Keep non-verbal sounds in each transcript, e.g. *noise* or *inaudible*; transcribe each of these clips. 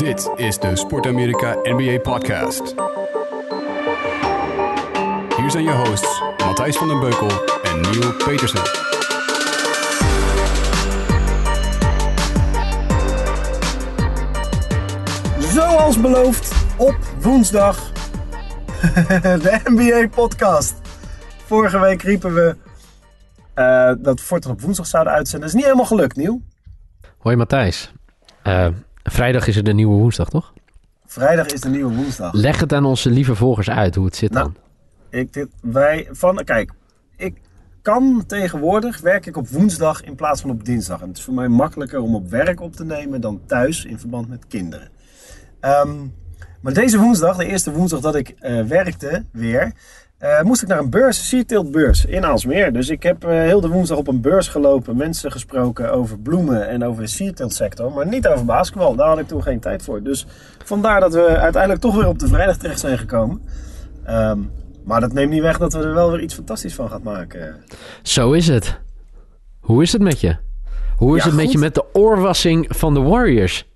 Dit is de Sport Amerika NBA Podcast. Hier zijn je hosts Matthijs van den Beukel en Neil Petersen. Zoals beloofd, op woensdag *laughs* de NBA-podcast. Vorige week riepen we uh, dat Forten op woensdag zouden uitzenden. Dat is niet helemaal gelukt, Nieuw. Hoi Matthijs. Uh, vrijdag is er de nieuwe woensdag, toch? Vrijdag is de nieuwe woensdag. Leg het aan onze lieve volgers uit hoe het zit nou, dan. Ik, dit, wij van, kijk, ik kan tegenwoordig werk ik op woensdag in plaats van op dinsdag. En het is voor mij makkelijker om op werk op te nemen dan thuis in verband met kinderen. Um, maar deze woensdag, de eerste woensdag dat ik uh, werkte weer, uh, moest ik naar een beurs, Seatilt beurs in Aalsmeer. Dus ik heb uh, heel de woensdag op een beurs gelopen, mensen gesproken over bloemen en over de Seatilt sector, maar niet over basketbal. Daar had ik toen geen tijd voor. Dus vandaar dat we uiteindelijk toch weer op de vrijdag terecht zijn gekomen. Um, maar dat neemt niet weg dat we er wel weer iets fantastisch van gaan maken. Zo is het. Hoe is het met je? Hoe is Ja, het met je met de oorwassing van de Warriors?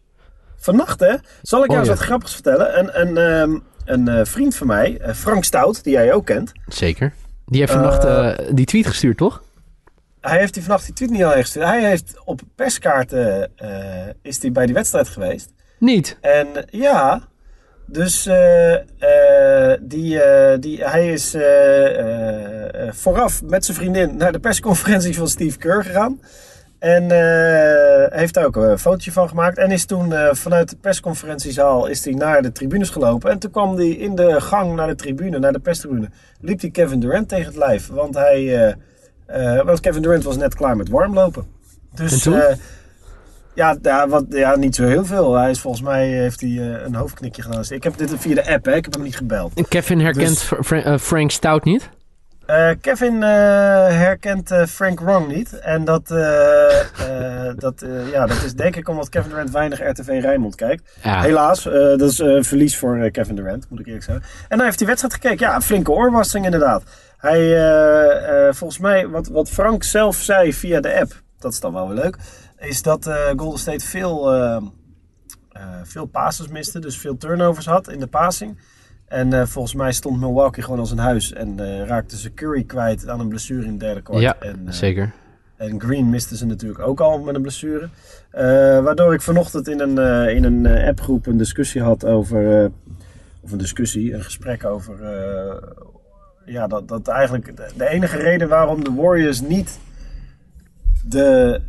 Vannacht, hè, zal ik jou Oh, eens ja. wat grappigs vertellen. Een, een, ehm, een eh, vriend van mij, eh, Frank Stout, die jij ook kent. Zeker. Die heeft vannacht Eh, die tweet gestuurd, toch? Hij heeft die vannacht die tweet niet al gestuurd. Hij heeft op perskaarten is hij bij die wedstrijd geweest. Niet. En ja, dus die, die, hij is vooraf met zijn vriendin naar de persconferentie van Steve Kerr gegaan. En eh, heeft daar ook een fotootje van gemaakt. En is toen eh, vanuit de persconferentiezaal is hij naar de tribunes gelopen. En toen kwam hij in de gang naar de tribune, naar de perstribune. Liep hij Kevin Durant tegen het lijf. Want, hij, eh, want Kevin Durant was net klaar met warmlopen. Dus ja, ja, wat, ja, niet zo heel veel. Hij is volgens mij heeft hij een hoofdknikje gedaan. Dus ik heb dit via de app, hè. ik heb hem niet gebeld. Kevin herkent Dus- Fra- Fra- Frank Stout niet? Eh, Kevin eh, herkent eh, Frank Wrong niet. En dat, *laughs* dat, ja, dat is denk ik omdat Kevin Durant weinig RTV Rijnmond kijkt. Ja. Helaas, dat is een verlies voor Kevin Durant, moet ik eerlijk zeggen. En dan heeft hij wedstrijd gekeken. Ja, een flinke oorwassing inderdaad. Hij, volgens mij, wat, wat Frank zelf zei via de app, dat is dan wel weer leuk, is dat Golden State veel, veel passes miste. Dus veel turnovers had in de passing. En eh, volgens mij stond Milwaukee gewoon als een huis. En eh, raakte ze Curry kwijt aan een blessure in het derde kwart. Ja, en, eh, zeker. en Green miste ze natuurlijk ook al met een blessure. Waardoor ik vanochtend in een, in een appgroep een discussie had over. of een discussie, een gesprek over. ja, dat, dat eigenlijk de, enige reden waarom de Warriors niet de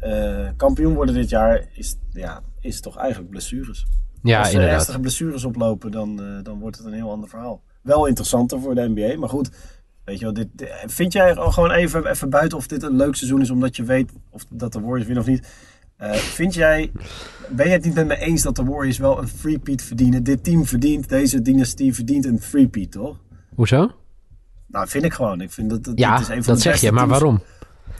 kampioen worden dit jaar. Is, ja, is toch eigenlijk blessures. Ja, Als ze inderdaad. ernstige blessures oplopen, dan, eh, dan wordt het een heel ander verhaal. Wel interessanter voor de NBA, maar goed. Weet je wel, dit, vind jij gewoon even, even buiten of dit een leuk seizoen is, omdat je weet of dat de Warriors winnen of niet? Eh, vind jij, ben je het niet met me eens dat de Warriors wel een free-peat verdienen? Dit team verdient, deze dynastie verdient een free-peat, toch? Hoezo? Nou, vind ik gewoon. Ik vind dat, dat, Ja, dit is een van dat de zeg beste je, maar teams- waarom?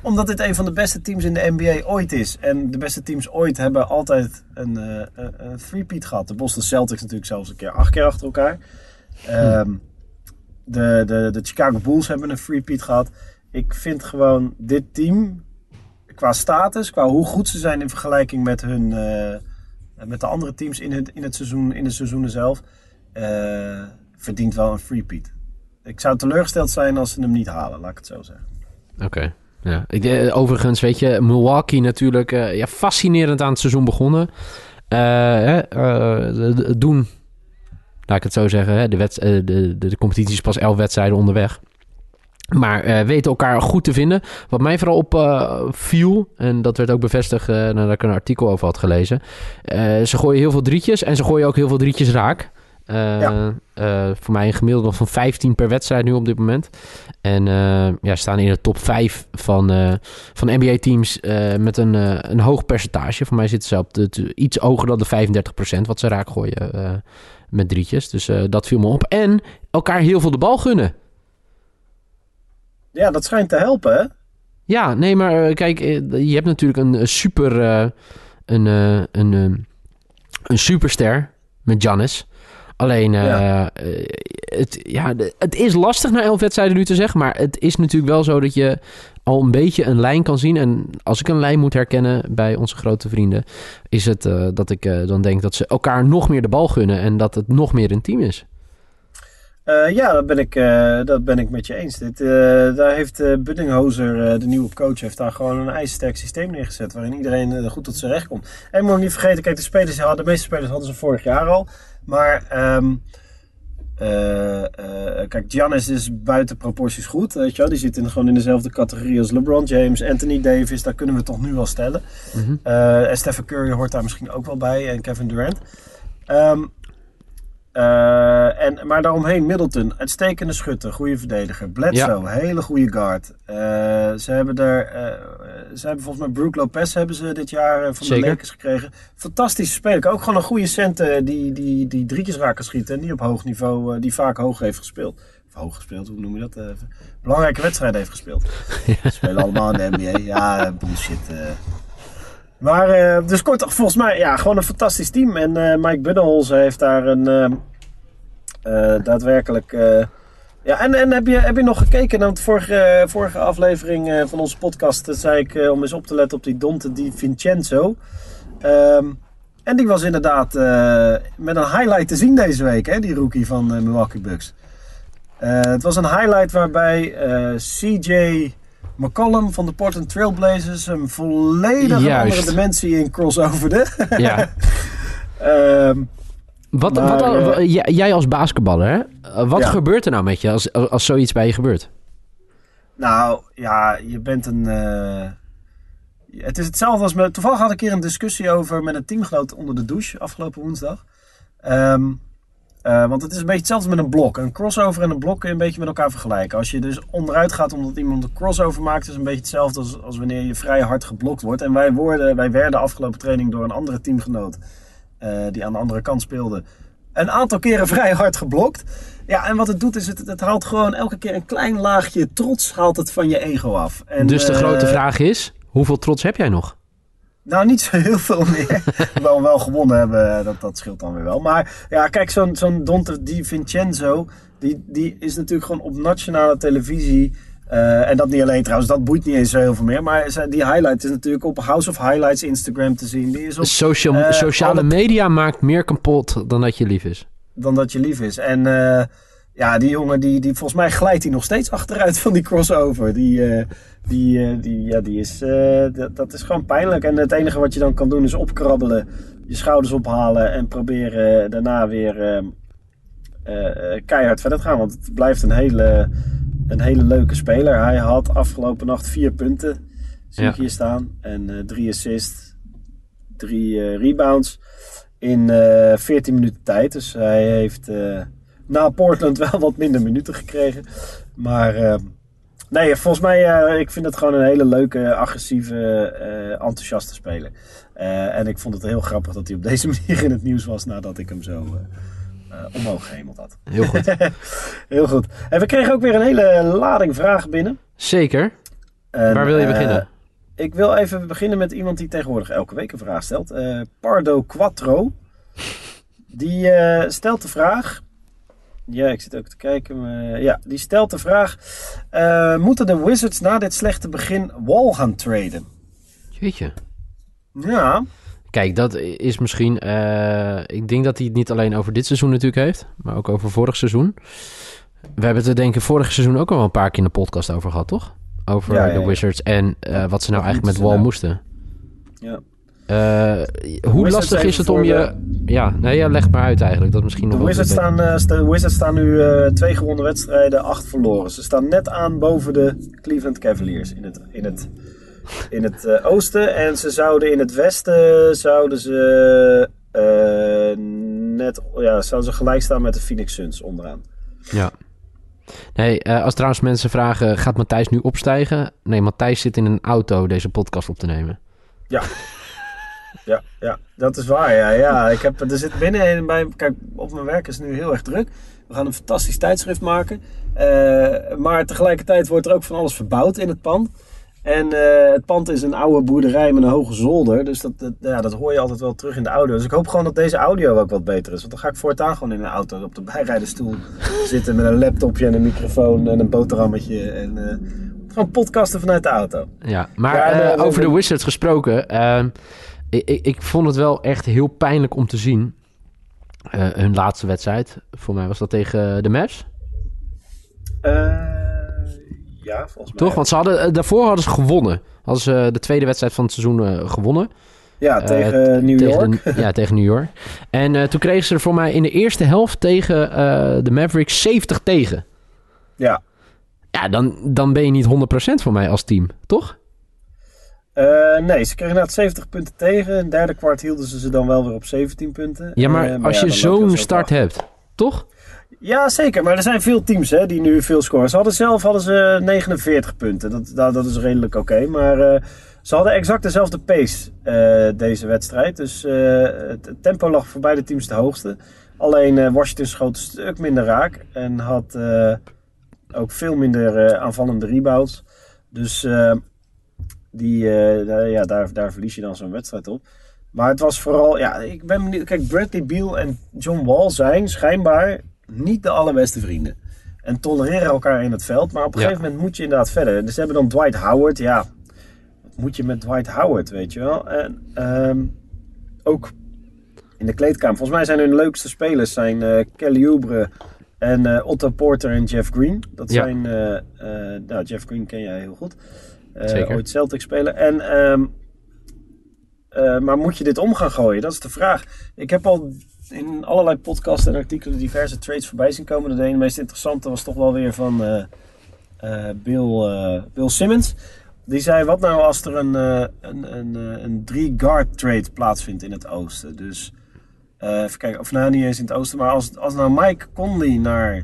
Omdat dit een van de beste teams in de NBA ooit is. En de beste teams ooit hebben altijd een, eh, een, three-peat gehad. De Boston Celtics natuurlijk zelfs een keer acht keer achter elkaar. Ehm, de, de, de Chicago Bulls hebben een three-peat gehad. Ik vind gewoon dit team, qua status, qua hoe goed ze zijn in vergelijking met, hun, eh, met de andere teams in het, in het seizoen, in de seizoenen zelf, verdient wel een three-peat. Ik zou teleurgesteld zijn als ze hem niet halen, laat ik het zo zeggen. Oké. Ja. Eh, overigens, weet je, Milwaukee natuurlijk eh, ja, fascinerend aan het seizoen begonnen. Eh, doen, laat ik het zo zeggen, hè, de, wet, de, de, competitie is pas elf wedstrijden onderweg. Maar weten elkaar goed te vinden. Wat mij vooral op viel, en dat werd ook bevestigd nadat ik een artikel over had gelezen. ze gooien heel veel drietjes en ze gooien ook heel veel drietjes raak. Eh, Ja. eh, voor mij een gemiddelde van 15 per wedstrijd nu op dit moment. En eh, ja, staan in de top 5 van, van NBA-teams met een, een hoog percentage. Voor mij zitten ze op de, iets hoger dan de 35% wat ze raak gooien met drietjes. Dus dat viel me op. En elkaar heel veel de bal gunnen. Ja, dat schijnt te helpen, hè? Ja, nee, maar kijk, je hebt natuurlijk een super, een, een, een superster met Giannis. Alleen, eh, Ja. eh, het, ja, het is lastig na elf wedstrijden nu te zeggen. Maar het is natuurlijk wel zo dat je al een beetje een lijn kan zien. En als ik een lijn moet herkennen bij onze grote vrienden, is het eh, dat ik dan denk dat ze elkaar nog meer de bal gunnen en dat het nog meer een team is. Ja, dat ben, ik, dat ben ik met je eens. Dit, daar heeft Buddinghozer, de nieuwe coach, heeft daar gewoon een ijzersterk systeem neergezet. Waarin iedereen goed tot zijn recht komt. En moet niet vergeten, kijk, de, spelers, de meeste spelers hadden ze vorig jaar al. Maar um, kijk, Giannis is buiten proporties goed. Weet je wel? Die zit in, gewoon in dezelfde categorie als LeBron James, Anthony Davis. Daar kunnen we toch nu wel stellen. Mm -hmm. en Stephen Curry hoort daar misschien ook wel bij. En Kevin Durant. Um, uh, en, maar daaromheen Middleton, uitstekende schutter, goede verdediger. Bledsoe, ja. hele goede guard. Uh, ze hebben er, uh, ze hebben volgens mij Brook Lopez hebben ze dit jaar van Zeker. de Lakers gekregen. Fantastische speler. Ook gewoon een goede center die, die, die drietjes raken schieten. En die op hoog niveau, die vaak hoog heeft gespeeld. Of hoog gespeeld, hoe noem je dat? belangrijke wedstrijden heeft gespeeld. Ja. *laughs* Ze spelen allemaal in de NBA. Ja, bullshit. Maar, uh, dus kort, volgens mij, ja, gewoon een fantastisch team. En uh, Mike Buddenholzer heeft daar een uh, daadwerkelijk. ja, en, en heb, je, heb je nog gekeken de vorige, vorige aflevering van onze podcast? Zei ik om eens op te letten op die Dante Di Vincenzo. Um, en die was inderdaad met een highlight te zien deze week, hè, die rookie van Milwaukee Bucks. het was een highlight waarbij CJ. McCollum van de Portland Trailblazers een volledig Juist. andere dimensie in crossoverde. *laughs* Ja. um, wat, maar, wat, uh, wat, jij als basketballer, hè? Wat Ja. gebeurt er nou met je als, als, zoiets bij je gebeurt? nou ja, je bent een. eh, het is hetzelfde als met. Toevallig had ik hier een discussie over met een teamgenoot onder de douche afgelopen woensdag. Ehm, eh, want het is een beetje hetzelfde met een blok. Een crossover en een blok kun je een beetje met elkaar vergelijken. Als je dus onderuit gaat omdat iemand een crossover maakt, is het een beetje hetzelfde als, als wanneer je vrij hard geblokt wordt. En wij, worden, wij werden afgelopen training door een andere teamgenoot, eh, die aan de andere kant speelde, een aantal keren vrij hard geblokt. Ja, en wat het doet is, het, het haalt gewoon elke keer een klein laagje trots haalt het van je ego af. En, dus de eh, grote vraag is, hoeveel trots heb jij nog? Nou, niet zo heel veel *laughs* meer. wel, wel gewonnen hebben, dat, dat scheelt dan weer wel. Maar ja, kijk, zo'n zo'n Dante Di Vincenzo, die, die is natuurlijk gewoon op nationale televisie. eh, en dat niet alleen trouwens, dat boeit niet eens zo heel veel meer. Maar die highlight is natuurlijk op House of Highlights Instagram te zien. Die is op, Social, eh, sociale alle- media maakt meer kapot dan dat je lief is. dan dat je lief is. En eh, ja, die jongen, die, die, volgens mij glijdt hij nog steeds achteruit van die crossover. Die, eh, die, eh, die, ja, die is, eh, dat, is gewoon pijnlijk. En het enige wat je dan kan doen is opkrabbelen, je schouders ophalen en proberen daarna weer eh, eh, keihard verder te gaan. Want het blijft een hele, een hele leuke speler. Hij had afgelopen nacht vier punten, zie Ja. ik hier staan. En drie assists, drie rebounds in eh 14 minuten tijd. Dus hij heeft na Portland wel wat minder minuten gekregen. Maar eh, nee, volgens mij, eh, ik vind het gewoon een hele leuke, agressieve, eh, enthousiaste speler. Eh, en ik vond het heel grappig dat hij op deze *laughs* manier in het nieuws was nadat ik hem zo omhoog gehemeld had. Heel goed. *laughs* Heel goed. En we kregen ook weer een hele lading vragen binnen. Zeker. En, Waar wil je beginnen? ik wil even beginnen met iemand die tegenwoordig elke week een vraag stelt. Pardo Quattro. Die stelt de vraag. Ja, ik zit ook te kijken. maar- ja, die stelt de vraag. eh, moeten de Wizards na dit slechte begin Wall gaan traden? Jeetje. Ja, Kijk, dat is misschien... eh, ik denk dat hij het niet alleen over dit seizoen natuurlijk heeft, maar ook over vorig seizoen. We hebben het er denk ik vorig seizoen ook al een paar keer in de podcast over gehad, toch? Over Ja, ja, de. Wizards en eh, wat ze nou eigenlijk met Wall nou? moesten. ja. Eh, hoe Wizards lastig is het om je... Ja, nee, ja, leg maar uit eigenlijk. Dat is misschien De nog Wizards, staan, eh, de Wizards staan nu eh, twee gewonnen wedstrijden, acht verloren. Ze staan net aan boven de Cleveland Cavaliers in het, in het, in het oosten. En ze zouden in het westen zouden ze, net, ja, zouden ze gelijk staan met de Phoenix Suns onderaan. Ja. Nee, als trouwens mensen vragen, gaat Matthijs nu opstijgen? Nee, Matthijs zit in een auto deze podcast op te nemen. Ja. *laughs* Ja, ja, dat is waar. Ja, ja. Ik heb, er zit binnen bij. Kijk, op mijn werk is het nu heel erg druk. We gaan een fantastisch tijdschrift maken. Eh, maar tegelijkertijd wordt er ook van alles verbouwd in het pand. En eh, het pand is een oude boerderij met een hoge zolder. Dus dat, dat, ja, dat hoor je altijd wel terug in de audio. Dus ik hoop gewoon dat deze audio ook wat beter is. Want dan ga ik voortaan gewoon in een auto op de bijrijdenstoel *laughs* zitten met een laptopje en een microfoon en een boterhammetje. En eh, Gewoon podcasten vanuit de auto. Ja, maar Ja, over de nee. Wizards gesproken. Ik, ik, ik vond het wel echt heel pijnlijk om te zien. Eh, hun laatste wedstrijd. Voor mij was dat tegen de Mavs. Eh, ja, volgens mij. Toch? Want ze hadden, eh, daarvoor hadden ze gewonnen. Hadden ze de tweede wedstrijd van het seizoen eh, gewonnen. Ja, Eh, tegen New tegen York. de- ja, tegen New York. En eh, toen kregen ze er voor mij in de eerste helft tegen eh, de Mavericks 70 tegen. Ja. Ja, dan, dan ben je niet 100% voor mij als team, toch? Eh, nee, ze kregen inderdaad 70 punten tegen. In het derde kwart hielden ze ze dan wel weer op 17 punten. Ja, maar Eh, als ja, je zo'n zo start hebt, toch? Ja, zeker. Maar er zijn veel teams hè, die nu veel scoren. Ze hadden zelf hadden ze 49 punten. Dat, dat, dat is redelijk oké. Maar eh, ze hadden exact dezelfde pace deze wedstrijd. Dus het, tempo lag voor beide teams het hoogste. Alleen Washington schoot een stuk minder raak. En had ook veel minder aanvallende rebounds. Dus die, eh, daar- ja, daar, daar verlies je dan zo'n wedstrijd op. Maar het was vooral, ja, ik ben benieuwd. Kijk, Bradley Beal en John Wall zijn schijnbaar niet de allerbeste vrienden. En tolereren elkaar in het veld. Maar op een Ja. gegeven moment moet je inderdaad verder. Dus ze hebben dan Dwight Howard. Ja, wat moet je met Dwight Howard, weet je wel? En ehm, ook in de kleedkamer. Volgens mij zijn hun leukste spelers zijn eh, Kelly Oubre en eh, Otto Porter en Jeff Green. Dat Ja. zijn, eh, nou, Jeff Green ken jij heel goed. Eh, Zeker. Ooit Celtic spelen. En, ehm, eh, maar moet je dit om gaan gooien? Dat is de vraag. Ik heb al in allerlei podcasts en artikelen diverse trades voorbij zien komen. De ene meest interessante was toch wel weer van eh, Bill, Bill Simmons. Die zei, wat nou als er een, een, een, een drie-guard trade plaatsvindt in het oosten? Dus, even kijken, of nou niet eens in het oosten, maar als, als nou Mike Conley naar,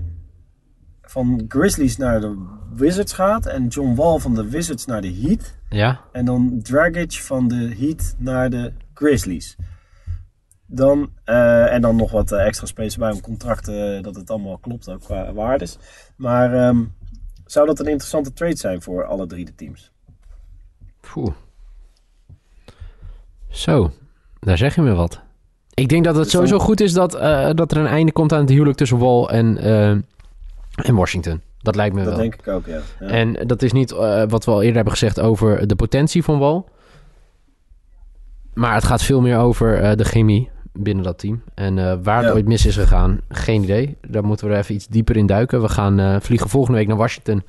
van Grizzlies naar de Wizards gaat en John Wall van de Wizards naar de Heat... Ja. En dan Dragic van de Heat naar de Grizzlies. Dan, eh, en dan nog wat eh, extra space bij om contracten, dat het allemaal klopt ook qua waardes. Maar ehm, zou dat een interessante trade zijn voor alle drie de teams? Poeh. Zo, daar zeg je me wat. Ik denk dat het sowieso goed is dat, eh, dat er een einde komt aan het huwelijk tussen Wall en, eh, en Washington. Dat lijkt me Dat wel. denk ik ook, ja. ja. En dat is niet eh, wat we al eerder hebben gezegd over de potentie van Wal. Maar het gaat veel meer over eh, de chemie binnen dat team. En eh, waar het ooit mis is gegaan, geen idee. Daar moeten we er even iets dieper in duiken. We gaan vliegen volgende week naar Washington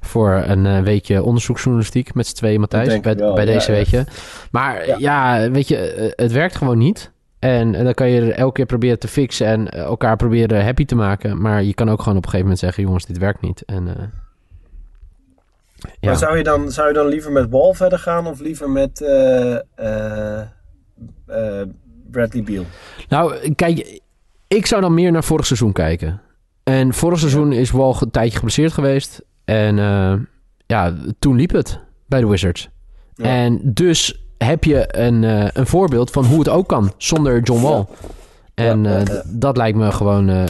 voor een weekje onderzoeksjournalistiek met z'n tweeën, Matthijs, bij, deze ja. weekje. Maar ja. Weet je, het werkt gewoon niet. En, eh, dan kan je er elke keer proberen te fixen en eh, elkaar proberen happy te maken. Maar je kan ook gewoon op een gegeven moment zeggen, jongens, dit werkt niet. En, eh, ja. Maar zou je, dan, zou je dan liever met Wall verder gaan of liever met Bradley Beal? Nou, kijk, ik zou dan meer naar vorig seizoen kijken. En vorig seizoen is Wal een tijdje geblesseerd geweest. En ja, toen liep het bij de Wizards. Ja. En dus heb je een, eh, een voorbeeld van hoe het ook kan zonder John Wall. En eh, d- dat lijkt me gewoon eh,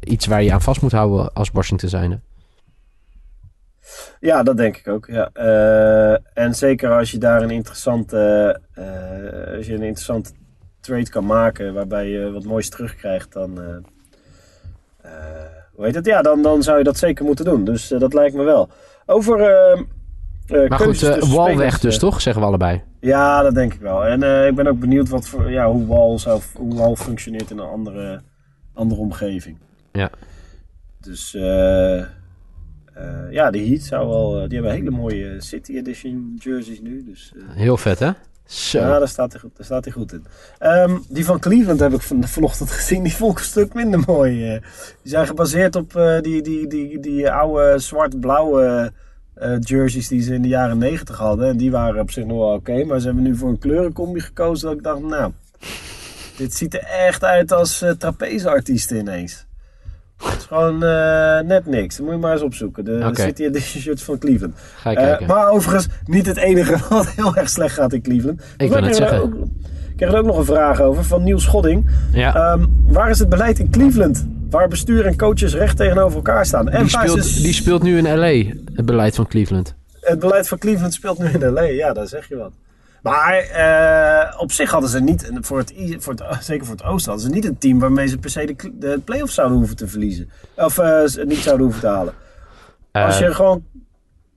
iets waar je aan vast moet houden als Washington zijnde. Ja, dat denk ik ook. Ja. Eh, en zeker als je daar een interessante, eh, als je een interessante trade kan maken waarbij je wat moois terugkrijgt, dan, eh, eh, hoe heet het? Ja, dan, dan zou je dat zeker moeten doen. Dus eh, dat lijkt me wel. Over. Eh, Maar goed, spelers, weg dus, eh, toch? Zeggen we allebei. Ja, dat denk ik wel. En ik ben ook benieuwd wat voor, ja, hoe Wall zou, hoe Wall functioneert in een andere, andere omgeving. Ja. Dus ja, de Heat zou wel. die hebben hele mooie City Edition jerseys nu. Dus Heel vet, hè? Zo. ja, daar staat hij goed, daar staat hij goed in. Ehm, die van Cleveland heb ik van, vanochtend *laughs* gezien. Die vond ik een stuk minder mooi. die zijn gebaseerd op die, die, die, die oude zwart-blauwe eh, jerseys die ze in de jaren negentig hadden. En die waren op zich nog wel oké. maar ze hebben nu voor een kleurencombi gekozen. Dat ik dacht, nou, dit ziet er echt uit als eh trapezeartiesten ineens. Het is gewoon eh, net niks. Dat moet je maar eens opzoeken. De, de Oké. City Edition shirts van Cleveland. Ga ik kijken. maar overigens niet het enige *laughs* wat heel erg slecht gaat in Cleveland. Ik wil kregen zeggen. Ook, ik kreeg er ook nog een vraag over van Niels Schodding. ja. Ehm, waar is het beleid in Cleveland? Waar bestuur en coaches recht tegenover elkaar staan. En die, speelt, die speelt nu in LA, het beleid van Cleveland. Het beleid van Cleveland speelt nu in LA. Ja, daar zeg je wat. Maar eh, op zich hadden ze niet, voor het, voor het, *laughs* zeker voor het Oosten, hadden ze niet een team waarmee ze per se de, de play-offs zouden hoeven te verliezen. Of ze niet zouden hoeven te halen. Als Eh, je gewoon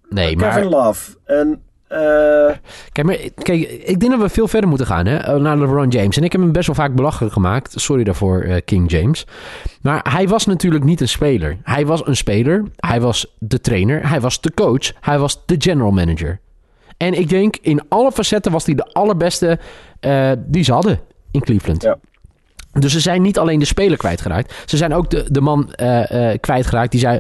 Nee, Kevin maar, Love. En eh, kijk, maar kijk, ik denk dat we veel verder moeten gaan hè, naar LeBron James. En ik heb hem best wel vaak belachelijk gemaakt. Sorry daarvoor, eh, King James. Maar hij was natuurlijk niet een speler. Hij was een speler. Hij was de trainer. Hij was de coach. Hij was de general manager. En ik denk, in alle facetten was hij de allerbeste eh, die ze hadden in Cleveland. Ja. Dus ze zijn niet alleen de speler kwijtgeraakt. Ze zijn ook de, de man eh, eh, kwijtgeraakt die zei...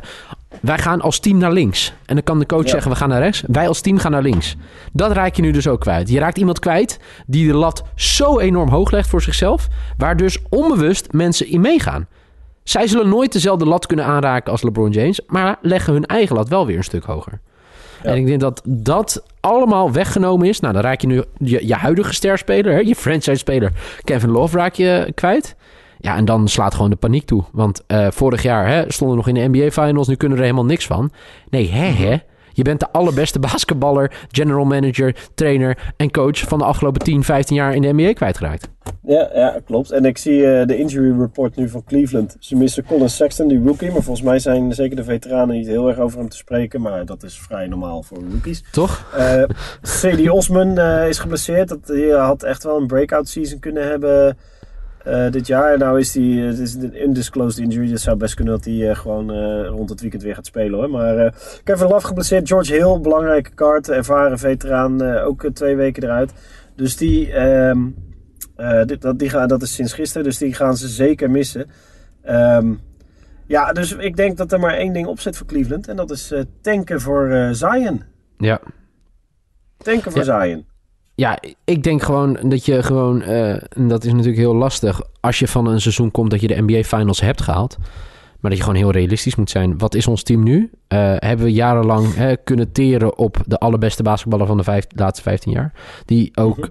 wij gaan als team naar links. En dan kan de coach Ja. zeggen, we gaan naar rechts. Wij als team gaan naar links. Dat raak je nu dus ook kwijt. Je raakt iemand kwijt die de lat zo enorm hoog legt voor zichzelf... waar dus onbewust mensen in meegaan. Zij zullen nooit dezelfde lat kunnen aanraken als LeBron James... maar leggen hun eigen lat wel weer een stuk hoger. Ja. En ik denk dat dat allemaal weggenomen is. Nou, dan raak je nu je, je huidige sterspeler, hè, je franchise-speler Kevin Love raak je kwijt. Ja, en dan slaat gewoon de paniek toe. Want eh, vorig jaar hè, stonden we nog in de NBA-finals, nu kunnen we er helemaal niks van. Nee, hè, hè? Je bent de allerbeste basketballer, general manager, trainer en coach van de afgelopen 10, 15 jaar in de NBA kwijtgeraakt. ja, ja, klopt. En ik zie eh, de injury report nu van Cleveland. Ze missen Colin Sexton, die rookie. Maar volgens mij zijn zeker de veteranen niet heel erg over hem te spreken. Maar dat is vrij normaal voor rookies. Toch? C.D. Osman is geblesseerd. Dat, die had echt wel een breakout season kunnen hebben eh, dit jaar. Nou is die, het is een undisclosed injury. Dus het zou best kunnen dat hij eh, gewoon eh, rond het weekend weer gaat spelen hoor. Maar eh, Kevin Love geblesseerd. George Hill, belangrijke kaart. Ervaren veteraan, eh, ook eh, twee weken eruit. Dus die, eh, dit, dat, die gaan, dat is sinds gisteren. Dus die gaan ze zeker missen. Ehm, ja, dus ik denk dat er maar één ding op zit voor Cleveland. En dat is eh, tanken voor eh, Zion. Ja. Tanken voor Zion. Ja, ik denk gewoon dat je gewoon, eh, en dat is natuurlijk heel lastig, als je van een seizoen komt dat je de NBA Finals hebt gehaald, maar dat je gewoon heel realistisch moet zijn. Wat is ons team nu? Eh, hebben we jarenlang hè, kunnen teren op de allerbeste basketballer van de vijf, laatste 15 jaar, die ook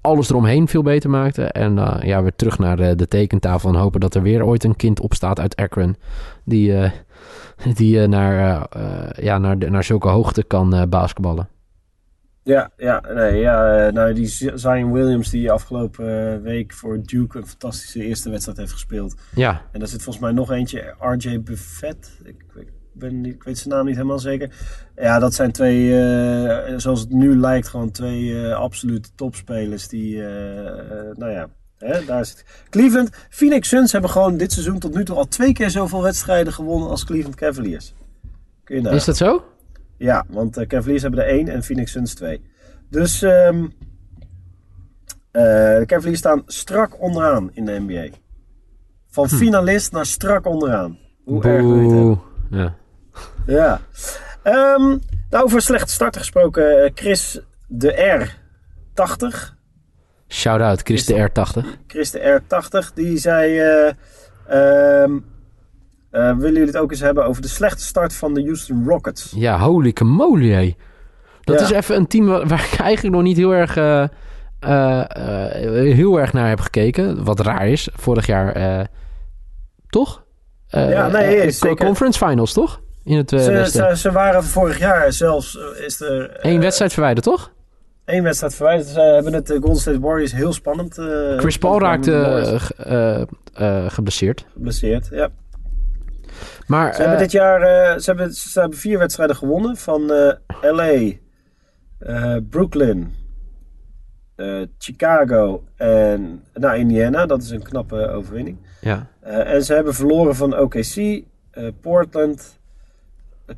alles eromheen veel beter maakte. En eh, ja, weer terug naar de, de tekentafel en hopen dat er weer ooit een kind opstaat uit Akron, die, *laughs* die naar, ja, naar, de- naar zulke hoogte kan basketballen. Ja, ja, nee, ja, eh, nou die Zion Williams die afgelopen eh, week voor Duke een fantastische eerste wedstrijd heeft gespeeld. Ja, En daar zit volgens mij nog eentje, RJ Buffett. Ik, ik, ben niet, ik weet zijn naam niet helemaal zeker. Ja, dat zijn twee, eh, zoals het nu lijkt, gewoon twee eh, absolute topspelers die, nou ja, daar zit. Cleveland, Phoenix Suns hebben gewoon dit seizoen tot nu toe al twee keer zoveel wedstrijden gewonnen als Cleveland Cavaliers. Kun je is dat zo? Ja, want eh, Cavaliers hebben er één en Phoenix Suns twee. Dus eh, de Cavaliers staan strak onderaan in de NBA. Van finalist naar strak onderaan. Hoe erg wil je het hebben? Boe. Ja. Ja. Ehm, nou, over slechte starten gesproken. eh, Chris de R. 80. Shout-out, Chris de R80. Chris de R. 80. Die zei... eh, willen jullie het ook eens hebben over de slechte start van de Houston Rockets? Ja, holy moly. Dat Ja. is even een team waar, waar ik eigenlijk nog niet heel erg, eh, eh, eh, heel erg naar heb gekeken. Wat raar is. Vorig jaar, eh, toch? Eh, Ja, nee, eh, zeker. Conference finals, toch? In het eh, Ze, ze, ze waren vorig jaar zelfs... eh, Is er, eh, Eén wedstrijd verwijderd, toch? één wedstrijd verwijderd. Ze hebben het de Golden State Warriors heel spannend. eh, Chris Paul raakte eh, eh, eh, geblesseerd. geblesseerd. Ja. Maar Ze hebben eh, dit jaar eh, ze hebben, ze hebben vier wedstrijden gewonnen van eh, LA, Brooklyn, Chicago en nou, Indiana. Dat is een knappe overwinning. ja. En ze hebben verloren van OKC, Portland,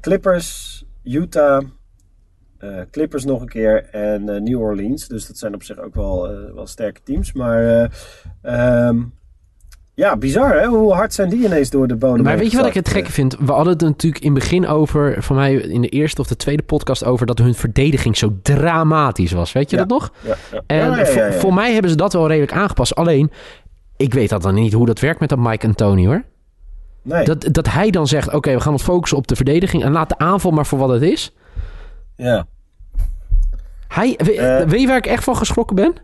Clippers, Utah, Clippers nog een keer en New Orleans. Dus dat zijn op zich ook wel, wel sterke teams. Maar eh, ehm, ja, bizar hè? Hoe hard zijn die ineens door de bodem Maar weet je wat ik het gekke vind? We hadden het natuurlijk in het begin over, van mij in de eerste of de tweede podcast over, dat hun verdediging zo dramatisch was. Weet je Ja. dat nog? Ja, ja. En voor, mij hebben ze dat wel redelijk aangepast. Alleen, ik weet dat dan niet hoe dat werkt met dat Mike Anthony hoor. Nee. Dat, dat hij dan zegt, oké, we gaan ons focussen op de verdediging en laat de aanval maar voor wat het is. Ja. Hij, we- Eh. weet je waar ik echt van geschrokken ben?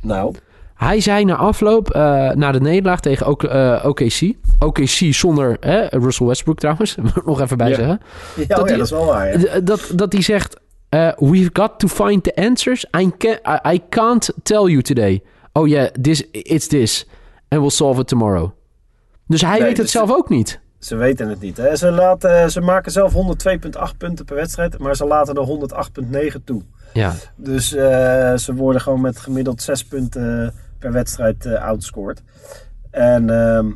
Nou. Hij zei na afloop, eh, na de nederlaag tegen ook, eh, OKC. OKC zonder hè, Russell Westbrook trouwens, *laughs* moet ik nog even bij Ja. zeggen. Ja, Dat oh ja, die- dat is wel waar. Ja. Dat, dat hij zegt, eh, we've got to find the answers. I, can, I, I can't tell you today. Oh yeah, this, it's this. And we'll solve it tomorrow. Dus hij Nee, weet het dus- zelf ook niet. Ze weten het niet. Hè? Ze, laten, ze maken zelf 102,8 punten per wedstrijd, maar ze laten er 108,9 toe. Ja, Dus ze worden gewoon met gemiddeld 6 punten per wedstrijd eh outscored. En, ehm,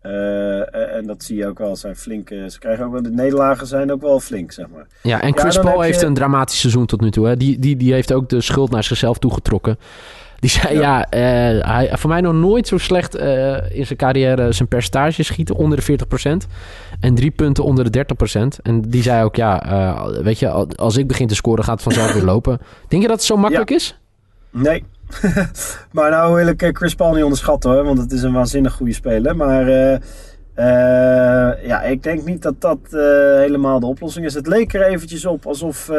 eh, en dat zie je ook wel. Zijn flinke, ze krijgen ook wel, de nederlagen zijn ook wel flink, zeg maar. ja en Chris Paul heeft je- een dramatisch seizoen tot nu toe. Hè. Die, die, die heeft ook de schuld naar zichzelf toegetrokken. Die zei, ja, Ja. eh, hij voor mij nog nooit zo slecht eh, in zijn carrière zijn percentage schieten onder de 40%. En drie punten onder de 30%. En die zei ook, ja, eh, weet je, al- als ik begin te scoren gaat het vanzelf weer *laughs* lopen. Denk je dat het zo makkelijk is? Nee. *laughs* maar nou wil ik eh, Chris Paul niet onderschatten hoor, want het is een waanzinnig goede speler. Maar eh, eh, ja, ik denk niet dat dat helemaal de oplossing is. Het leek er eventjes op alsof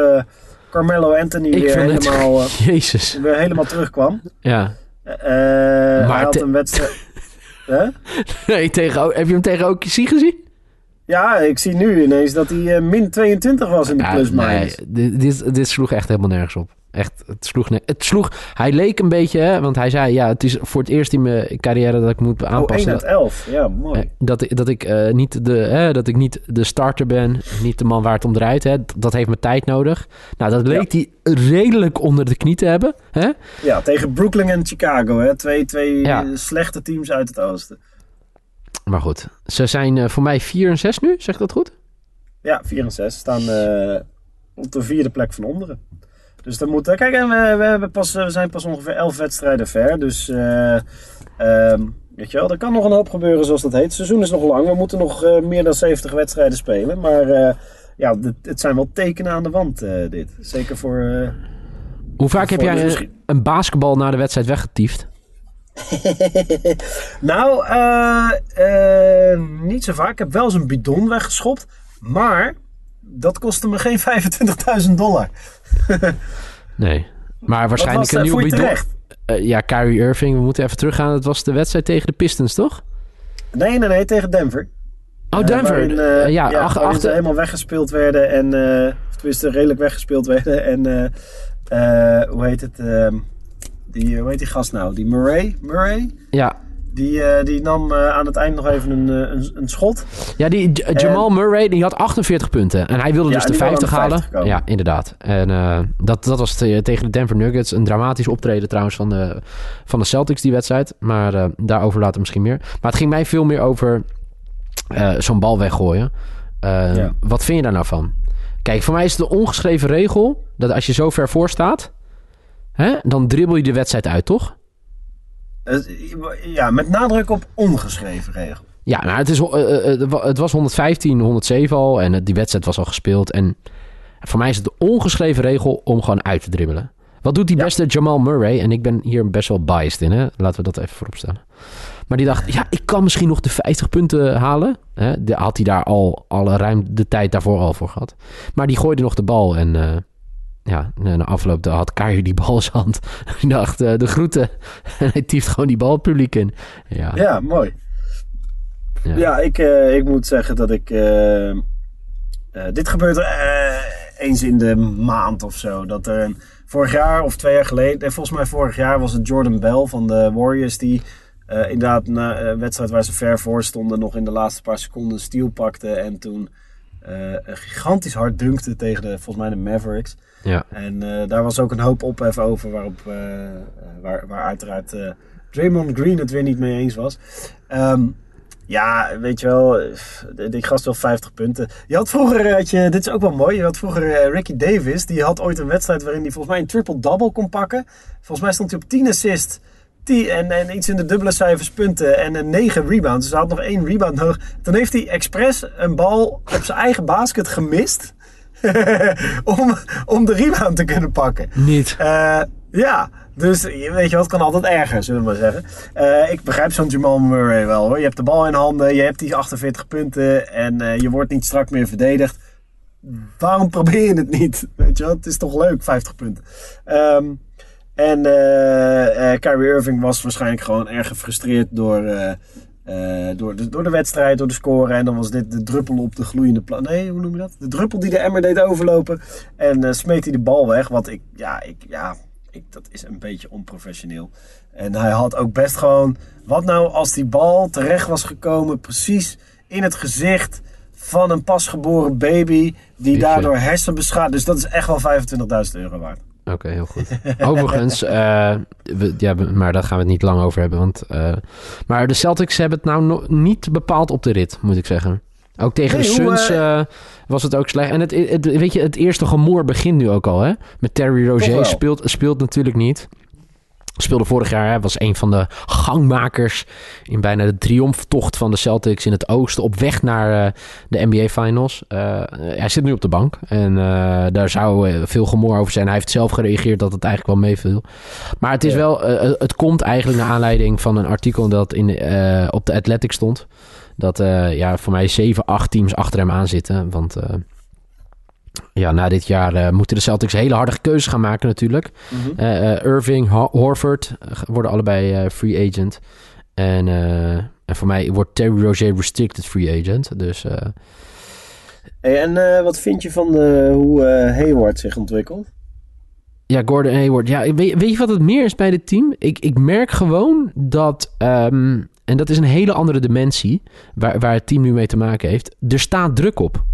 Carmelo Anthony Ik weer het- helemaal, *laughs* Jezus. weer helemaal terugkwam. Ja. Hij Maar had te- een wedstrijd... *laughs* Nee, tegen, heb je hem tegen OKC gezien? Ja, ik zie nu ineens dat hij min 22 was in de Ja, plus nee, dit, dit sloeg echt helemaal nergens op. Echt, het sloeg, het sloeg... Hij leek een beetje, hè, want hij zei... Ja, het is voor het eerst in mijn carrière dat ik moet Oh, aanpassen... 1 uit 11. Ja, mooi. Eh, Dat, ik- dat, ik, eh, niet de, hè, dat ik niet de starter ben, niet de man waar het om draait. Hè. Dat heeft me tijd nodig. Nou, dat leek hij redelijk onder de knie te hebben. Hè? Ja, tegen Brooklyn en Chicago. Hè? Twee, twee Ja. eh, slechte teams uit het oosten. Maar goed, ze zijn eh, voor mij 4 en 6 nu, zeg ik dat goed? Ja, 4 en 6 staan eh, op de vierde plek van onderen. Dus dan moet. Kijk, en we, we, hebben pas, we zijn pas ongeveer 11 wedstrijden ver. Dus. eh, ehm, weet je wel, er kan nog een hoop gebeuren, zoals dat heet. Het seizoen is nog lang. We moeten nog eh, meer dan 70 wedstrijden spelen. Maar. eh, ja, dit- het zijn wel tekenen aan de wand, eh, dit. Zeker voor. eh, Hoe vaak heb jij een, misschien- een basketbal na de wedstrijd weggetiefd? *laughs* Nou, eh, eh, niet zo vaak. Ik heb wel eens een bidon weggeschopt. Maar dat kostte me geen *laughs* 25.000 dollar. Nee. Maar waarschijnlijk een voor je bidon. Eh, ja, Kyrie Irving, we moeten even teruggaan. Het was de wedstrijd tegen de Pistons, toch? Nee, nee, nee, tegen Denver. Oh, Eh, Denver. waarin, eh, Eh, ja, ja, ach- waarin ze achter, helemaal weggespeeld werden. En, eh, of tenminste, redelijk weggespeeld werden. En eh, eh, hoe heet het? ehm, die, hoe heet die gast nou? Die Murray? Murray? ja, Die, eh, die nam eh, aan het eind nog even een, eh, een, een schot. Ja, die J- Jamal Murray die had 48 punten. En hij wilde Ja, dus de die wilde 50 aan de halen. 50 komen. ja, inderdaad. En dat, dat was te- tegen de Denver Nuggets. Een dramatisch optreden trouwens van de, van de Celtics die wedstrijd. Maar daarover later misschien meer. Maar het ging mij veel meer over zo'n bal weggooien. Ja. Wat vind je daar nou van? Kijk, voor mij is het de ongeschreven regel... dat als je zo ver voor staat... Hè, dan dribbel je de wedstrijd uit, toch? Ja, met nadruk op ongeschreven regel. Ja, nou, het, is, eh, eh, eh, het was 115, 107 al en die wedstrijd was al gespeeld. En voor mij is het de ongeschreven regel om gewoon uit te dribbelen. Wat doet die Ja. beste Jamal Murray? En ik ben hier best wel biased in, hè? laten we dat even vooropstellen. Maar die dacht, ja, ik kan misschien nog de 50 punten halen. Hè? De, had hij daar al, al ruim de tijd daarvoor al voor gehad. Maar die gooide nog de bal en... ja, na afloop had Kyrie die bal in zijn hand. *laughs* Ik dacht, eh, de groeten. *laughs* En hij tieft gewoon die bal het publiek in. Ja, Ja, mooi. Ja. Ja, ik, eh, ik moet zeggen dat ik. eh, eh, dit gebeurt eens in de maand of zo. Dat er een, vorig jaar of twee jaar geleden. volgens mij vorig jaar was het Jordan Bell van de Warriors. Die inderdaad na een wedstrijd waar ze ver voor stonden. nog in de laatste paar seconden steal pakte. En toen eh, een gigantisch hard dunkte tegen de, volgens mij de Mavericks. ja. En eh, daar was ook een hoop ophef over, waarop, eh, waar, waar uiteraard Draymond Green het weer niet mee eens was. Ehm, ja, weet je wel, die gast wil 50 punten. Je had vroeger, had je, dit is ook wel mooi, je had vroeger Ricky Davis, die had ooit een wedstrijd waarin hij volgens mij een triple-double kon pakken. Volgens mij stond hij op 10 assists. 10 en, en iets in de dubbele cijfers punten en een 9 rebounds. Dus hij had nog één rebound nodig. Toen heeft hij expres een bal op zijn eigen basket gemist. *laughs* om, om de rebound te kunnen pakken. Niet. Eh, ja, dus weet je wat, kan altijd erger, zullen we maar zeggen. Eh, ik begrijp zo'n Jamal Murray wel hoor. Je hebt de bal in handen, je hebt die 48 punten en eh, je wordt niet strak meer verdedigd. Waarom probeer je het niet? Weet je wel, het is toch leuk, 50 punten. Ehm, en eh eh, Kyrie Irving was waarschijnlijk gewoon erg gefrustreerd door, eh, door, de, door de wedstrijd, door de score. En dan was dit de druppel op de gloeiende plaat. Nee, hoe noem je dat? De druppel die de emmer deed overlopen. En smeet hij de bal weg. Want ik, ja, ik, ja ik, dat is een beetje onprofessioneel. En hij had ook best gewoon. Wat nou als die bal terecht was gekomen, precies in het gezicht van een pasgeboren baby die daardoor hersenbeschadigd. Dus dat is echt wel 25.000 euro waard. Oké, heel goed. Overigens, eh, we, ja, maar daar gaan we het niet lang over hebben. Want, eh, maar de Celtics hebben het nou nog niet bepaald op de rit, moet ik zeggen. Ook tegen Nee, de Suns eh, was het ook slecht. En het, het, weet je, het eerste gemoor begint nu ook al. Hè? Met Terry wel. speelt, speelt natuurlijk niet. Speelde vorig jaar, hè, was een van de gangmakers in bijna de triomftocht van de Celtics in het oosten op weg naar eh, de NBA Finals. Eh, hij zit nu op de bank en eh, daar zou veel gemoor over zijn. Hij heeft zelf gereageerd dat het eigenlijk wel meeviel. Maar het is wel, het komt eigenlijk naar aanleiding van een artikel dat in, op de Athletic stond. Dat ja, voor mij 7, 8 teams achter hem aan zitten. Want ja, na dit jaar eh, moeten de Celtics hele harde keuzes gaan maken natuurlijk. Mhm. Eh, eh, Irving, Ho- Horford worden allebei free agent. En, en voor mij wordt Terry Rozier restricted free agent. Dus Hey, en wat vind je van hoe Hayward zich ontwikkelt? ja, Gordon Hayward. Ja, weet, weet je wat het meer is bij dit team? Ik, ik merk gewoon dat... ehm, en dat is een hele andere dimensie waar, waar het team nu mee te maken heeft. Er staat druk op.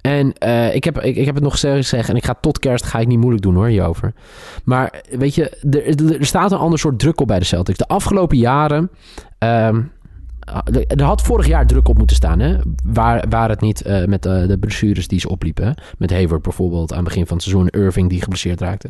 En eh, ik, heb, ik, heb het nog gezegd en ik ga tot kerst ga ik niet moeilijk doen hoor hierover. Maar weet je, er, er staat een ander soort druk op bij de Celtics. De afgelopen jaren... ehm, er had vorig jaar druk op moeten staan, hè? Waar, waar het niet eh, met de, de blessures die ze opliepen. Hè? Met Hayward bijvoorbeeld aan het begin van het seizoen. Irving die geblesseerd raakte.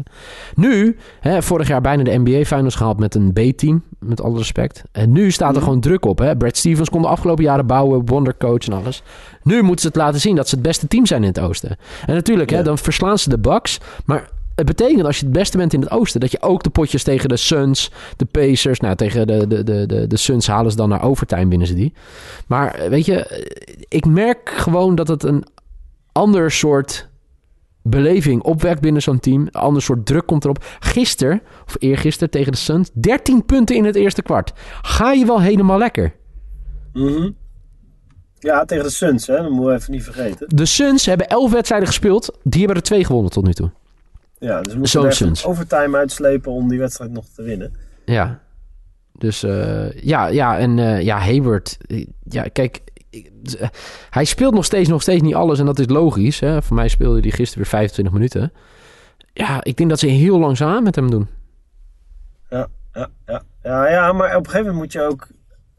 Nu, hè, vorig jaar bijna de NBA Finals gehaald met een B-team. Met alle respect. En nu staat er Mhm. gewoon druk op. Hè? Brad Stevens kon de afgelopen jaren bouwen. Wondercoach en alles. Nu moeten ze het laten zien dat ze het beste team zijn in het oosten. En natuurlijk, hè, dan verslaan ze de Bucks. Maar het betekent als je het beste bent in het oosten... dat je ook de potjes tegen de Suns, de Pacers... nou, tegen de, de, de, de, de Suns halen ze dan naar overtime, winnen ze die. Maar weet je, ik merk gewoon dat het een ander soort beleving opwekt binnen zo'n team. Een ander soort druk komt erop. Gisteren, of eergisteren tegen de Suns... 13 punten in het eerste kwart. Ga je wel helemaal lekker? Mhm. Ja, tegen de Suns, hè? dat moeten we even niet vergeten. De Suns hebben 11 wedstrijden gespeeld. Die hebben er twee gewonnen tot nu toe. Ja, dus we moeten er overtime uitslepen om die wedstrijd nog te winnen. Ja. Dus eh, ja, ja, en eh, ja, Hayward. eh, Ja, kijk, ik- hij speelt nog steeds, nog steeds niet alles en dat is logisch. Hè? Voor mij speelde hij gisteren weer 25 minuten. Ja, ik denk dat ze heel langzaam met hem doen. Ja, ja, ja. Ja, ja, maar op een gegeven moment moet je ook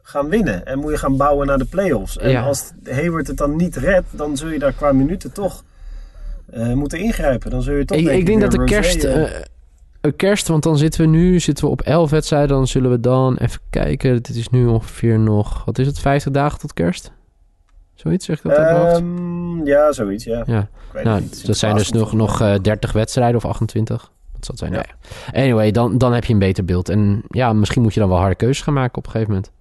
gaan winnen. En moet je gaan bouwen naar de play-offs. En Ja. als Hayward het dan niet redt, dan zul je daar qua minuten toch eh, moeten ingrijpen. Dan zul je toch Ik, ik denk dat de kerst, een kerst, want dan zitten we nu zitten we op 11 wedstrijden. Dan zullen we dan even kijken. Dit is nu ongeveer nog, wat is het, 50 dagen tot kerst? Zoiets, zeg ik dat uit ehm, ja, zoiets, ja. Ja. Nou, niet. dat zijn dus nog, nog eh, 30 wedstrijden of 28. Wat zal zijn? Ja. Nou ja. Anyway, dan, dan heb je een beter beeld. En ja, misschien moet je dan wel harde keuzes gaan maken op een gegeven moment.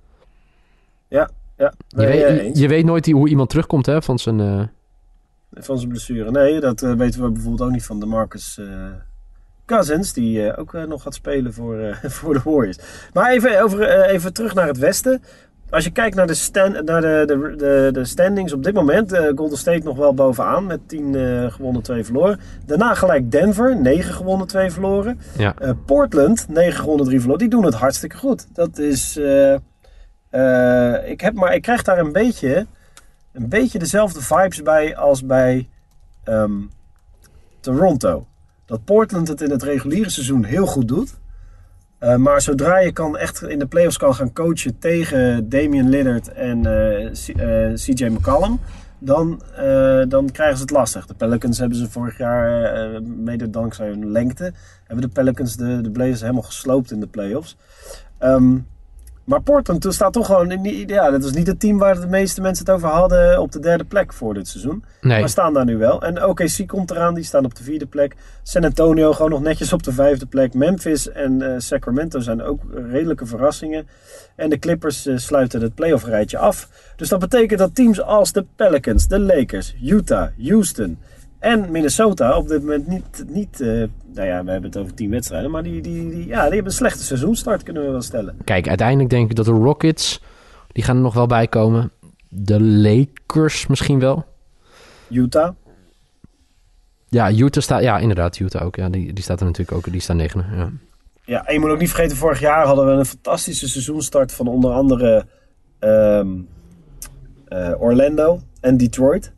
Ja, Je, nee, eh, weet, je weet nooit die- hoe iemand terugkomt hè, van zijn... van zijn blessure. Nee, dat eh, weten we bijvoorbeeld ook niet van de Marcus eh, Cousins, die eh, ook nog gaat spelen voor, *laughs* voor de Warriors. Maar even, over, even terug naar het westen. Als je kijkt naar de, stand, naar de, de, de, de standings op dit moment, eh, Golden State nog wel bovenaan met 10 eh, gewonnen, 2 verloren. Daarna gelijk Denver, 9 gewonnen, 2 verloren. ja. Portland, 9 gewonnen, 3 verloren. Die doen het hartstikke goed. Dat is. ik, heb, maar ik krijg daar een beetje, een beetje dezelfde vibes bij als bij ehm, Toronto. Dat Portland het in het reguliere seizoen heel goed doet. Eh, maar zodra je kan echt in de playoffs kan gaan coachen tegen Damian Lillard en eh, C- eh, CJ McCollum, dan, dan krijgen ze het lastig. De Pelicans hebben ze vorig jaar, mede dankzij hun lengte, hebben de Pelicans de, de Blazers helemaal gesloopt in de playoffs. Ehm maar Portland toen staat toch gewoon, in die- ja, dat was niet het team waar de meeste mensen het over hadden op de derde plek voor dit seizoen. Nee, Maar staan daar nu wel. En OKC komt eraan, die staan op de vierde plek. San Antonio gewoon nog netjes op de vijfde plek. Memphis en eh, Sacramento zijn ook redelijke verrassingen. En de Clippers eh, sluiten het playoff rijtje af. Dus dat betekent dat teams als de Pelicans, de Lakers, Utah, Houston en Minnesota op dit moment niet... niet eh, nou ja, we hebben het over tien wedstrijden. Maar die, die, die, ja, die hebben een slechte seizoenstart, kunnen we wel stellen. kijk, uiteindelijk denk ik dat de Rockets... die gaan er nog wel bij komen. De Lakers misschien wel. Utah. Ja, Utah staat... Ja, inderdaad, Utah ook. Ja, die, die staat er natuurlijk ook. Die staan negende. Ja. Ja, en je moet ook niet vergeten, vorig jaar hadden we een fantastische seizoenstart van onder andere ehm, eh, Orlando en Detroit.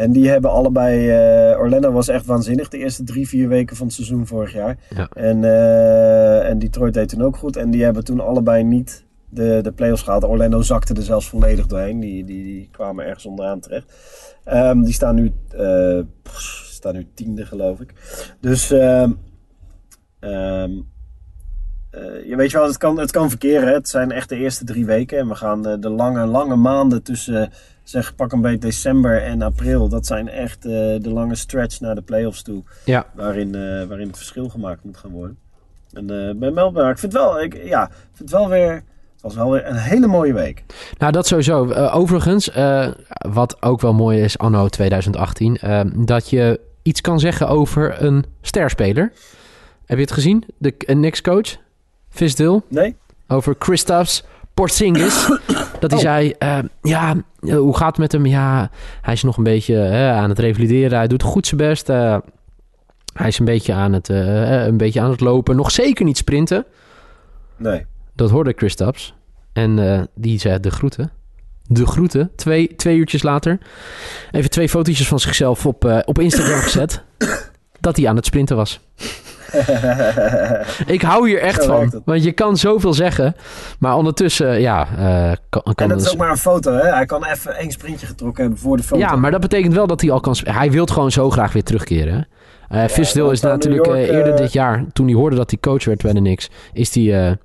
En die hebben allebei. eh, Orlando was echt waanzinnig de eerste drie, vier weken van het seizoen vorig jaar. Ja. En, eh, en Detroit deed toen ook goed. En die hebben toen allebei niet de, de playoffs gehaald. Orlando zakte er zelfs volledig doorheen. Die, die, die kwamen ergens onderaan terecht. Ehm, die staan nu, pff, staan nu tiende, geloof ik. Dus. ehm, ehm, eh, je weet je wel, het kan, het kan verkeren. hè. Het zijn echt de eerste drie weken. En we gaan eh, de lange, lange maanden tussen, zeg pak een beetje december en april. Dat zijn echt eh, de lange stretch naar de playoffs toe. Ja. Waarin, eh, waarin het verschil gemaakt moet gaan worden. En eh bij Melbourne, ik vind het wel, ik, ja, vind het wel weer, het was wel weer een hele mooie week. Nou, dat sowieso. Overigens, wat ook wel mooi is anno 2018, eh, dat je iets kan zeggen over een sterspeler. Heb je het gezien? De Knicks coach, Visdil, Nee? over Kristaps Porzingis. *coughs* dat hij Oh. zei, eh, ja, eh, hoe gaat het met hem? Ja, hij is nog een beetje aan het revalideren. Hij doet goed zijn best. Eh, hij is een beetje, aan het, een beetje aan het lopen. Nog zeker niet sprinten. Nee. Dat hoorde Kristaps. En eh, die zei de groeten. De groeten. Twee, twee uurtjes later. Even twee fotootjes van zichzelf op, op Instagram gezet. *coughs* Dat hij aan het sprinten was. *laughs* Ik hou hier echt Zo van. Want je kan zoveel zeggen. Maar ondertussen, ja... eh, kan, kan En dat is ook maar een foto, hè? Hij kan even één sprintje getrokken hebben voor de foto. ja, maar dat betekent wel dat hij al kan... Hij wil gewoon zo graag weer terugkeren. hè. Eh is natuurlijk York, eh, eerder dit jaar... Toen hij hoorde dat hij coach werd bij de Knicks... Is hij...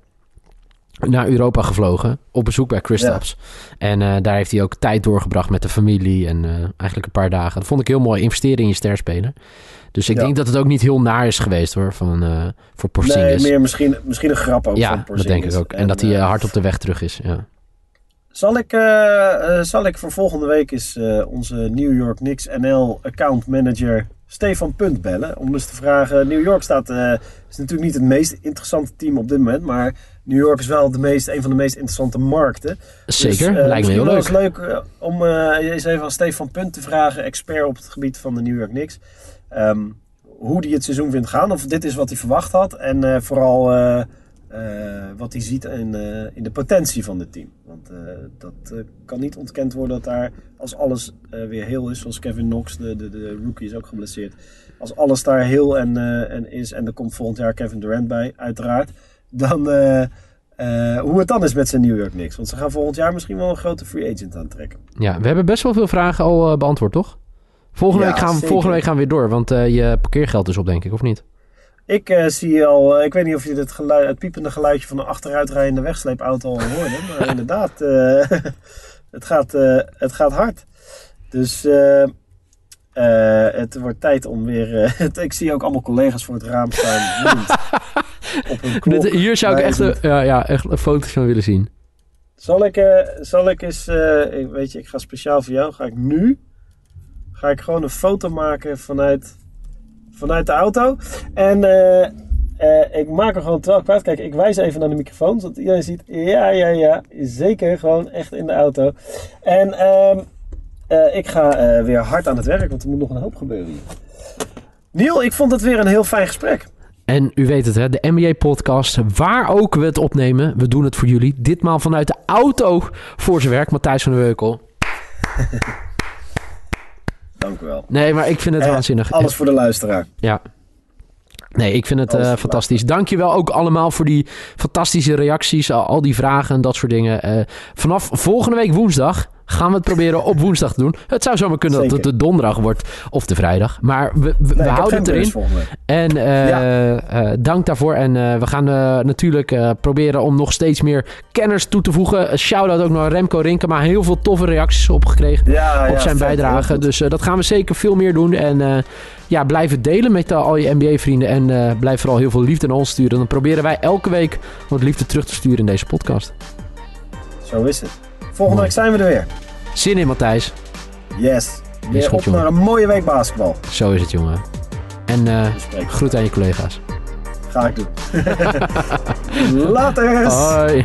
naar Europa gevlogen op bezoek bij Kristaps. En eh, daar heeft hij ook tijd doorgebracht met de familie en eh, eigenlijk een paar dagen. Dat vond ik heel mooi, investeren in je sterspeler. Dus ik Ja. denk dat het ook niet heel naar is geweest hoor, van, eh, voor Nee, Porzingis. meer misschien, misschien een grap ook ja, van dat denk ik ook. En, dat hij hard op de weg terug is. Ja. Zal ik, zal ik voor volgende week eens onze New York Knicks NL account manager Stefan Punt bellen. Om dus te vragen. New York staat, is natuurlijk niet het meest interessante team op dit moment. Maar New York is wel de meest, een van de meest interessante markten. Zeker, Dus, eh, lijkt me heel leuk. eens leuk eh, om eh, eens even aan Stefan Punt te vragen. Expert op het gebied van de New York Knicks. Ehm, hoe hij het seizoen vindt gaan. Of dit is wat hij verwacht had. En vooral wat hij ziet in, in de potentie van het team. Want dat kan niet ontkend worden dat daar, als alles weer heel is, zoals Kevin Knox, de, de, de rookie is ook geblesseerd. Als alles daar heel en, en is, en er komt volgend jaar Kevin Durant bij, uiteraard. Dan eh, eh, hoe het dan is met zijn New York Knicks. Want ze gaan volgend jaar misschien wel een grote free agent aantrekken. ja, we hebben best wel veel vragen al eh, beantwoord, toch? Volgende, Ja, week gaan, zeker. volgende week gaan we weer door, want je parkeergeld is op, denk ik, of niet? Ik eh, zie al, ik weet niet of je het, geluid, het piepende geluidje van een achteruitrijdende wegsleepauto al hoorde. Maar *laughs* inderdaad, *laughs* het, gaat, het gaat hard. Dus eh, eh, het wordt tijd om weer... eh, *laughs* het- ik zie ook allemaal collega's voor het raam staan. *laughs* op hun klok. Dit- Hier zou ik echt, een- ja, ja, echt foto's van willen zien. Zal ik, eh, zal ik eens, eh, ik- weet je, ik ga speciaal voor jou, ga ik nu, ga ik gewoon een foto maken vanuit, vanuit de auto. En ik maak er gewoon ik praat. Kijk, ik wijs even naar de microfoon, zodat iedereen ziet, ja, ja, ja, zeker, gewoon echt in de auto. En ehm, eh, ik ga eh, weer hard aan het werk, want er moet nog een hoop gebeuren hier. Niel, ik vond het weer een heel fijn gesprek. En u weet het, hè, de NBA-podcast, waar ook we het opnemen, we doen het voor jullie. Ditmaal vanuit de auto voor zijn werk, Matthijs van de Weukel. *laughs* Dank u wel. Nee, maar ik vind het Eh, waanzinnig. Alles voor de luisteraar. Ja. Nee, ik vind het voor fantastisch. Dankjewel ook allemaal voor die fantastische reacties, al, al die vragen en dat soort dingen. Vanaf volgende week woensdag gaan we het proberen op woensdag te doen. Het zou zomaar kunnen dat het de donderdag wordt of de vrijdag. Maar we, we, Nee, houden het erin. En eh, Ja. eh, dank daarvoor. En eh, we gaan natuurlijk proberen om nog steeds meer kenners toe te voegen. Shout-out ook naar Remco Rinken. Maar heel veel toffe reacties op gekregen Ja, op ja, zijn bijdrage. Dus dat gaan we zeker veel meer doen. En ja, blijf het delen met al je NBA-vrienden. En blijf vooral heel veel liefde naar ons sturen. Dan proberen wij elke week wat liefde terug te sturen in deze podcast. Zo is het. Volgende week zijn we er weer. Zin in, Matthijs. Yes. Weer goed, op jongen. naar een mooie week basketbal. Zo is het, jongen. En eh spreken. groet aan je collega's. Ga ik doen. *laughs* Later. Hoi.